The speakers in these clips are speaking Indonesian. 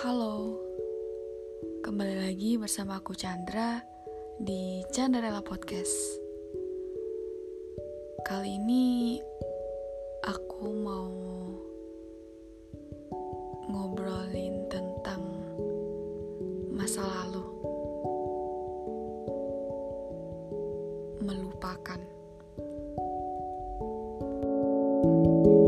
Halo, kembali lagi bersama aku Chandra di Chandrarella Podcast. Kali ini aku mau ngobrolin tentang masa lalu. Melupakan. thank you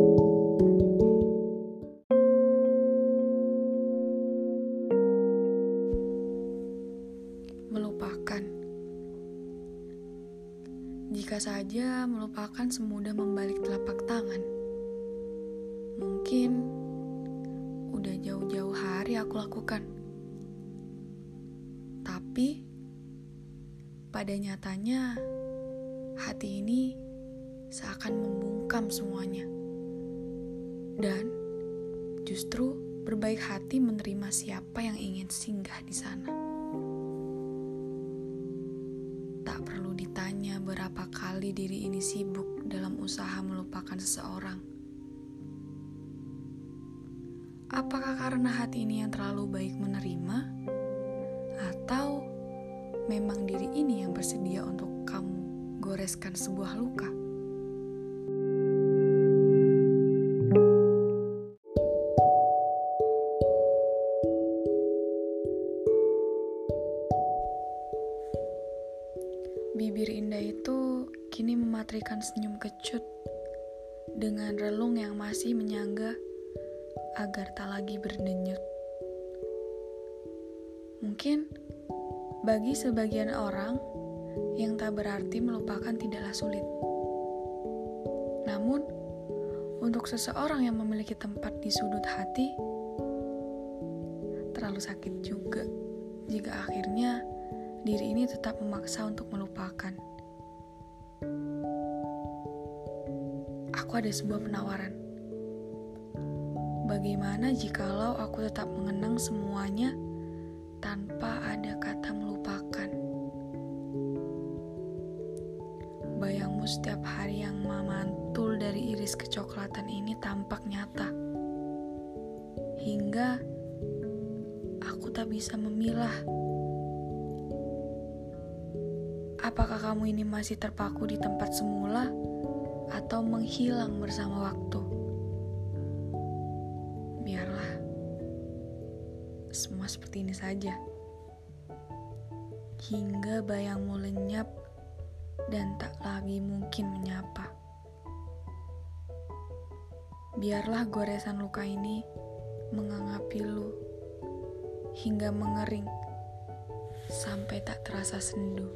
Jika saja melupakan semudah membalik telapak tangan. Mungkin udah jauh-jauh hari aku lakukan. Tapi pada nyatanya hati ini seakan membungkam semuanya. Dan justru berbaik hati menerima siapa yang ingin singgah di sana. Kali diri ini sibuk dalam usaha melupakan seseorang. Apakah karena hati ini yang terlalu baik menerima, atau memang diri ini yang bersedia untuk kamu goreskan sebuah luka? Bibir indah itu kini mematrikan senyum kecut dengan relung yang masih menyangga agar tak lagi berdenyut. Mungkin bagi sebagian orang yang tak berarti melupakan tidaklah sulit. Namun, untuk seseorang yang memiliki tempat di sudut hati, terlalu sakit juga jika akhirnya diri ini tetap memaksa untuk melupakan. Aku ada sebuah penawaran. Bagaimana jikalau aku tetap mengenang semuanya tanpa ada kata melupakan? Bayangmu setiap hari yang memantul dari iris kecoklatan ini tampak nyata. Hingga aku tak bisa memilah Apakah kamu ini masih terpaku di tempat semula atau menghilang bersama waktu? Biarlah semua seperti ini saja. Hingga bayangmu lenyap dan tak lagi mungkin menyapa. Biarlah goresan luka ini mengangapi lu hingga mengering sampai tak terasa sendu.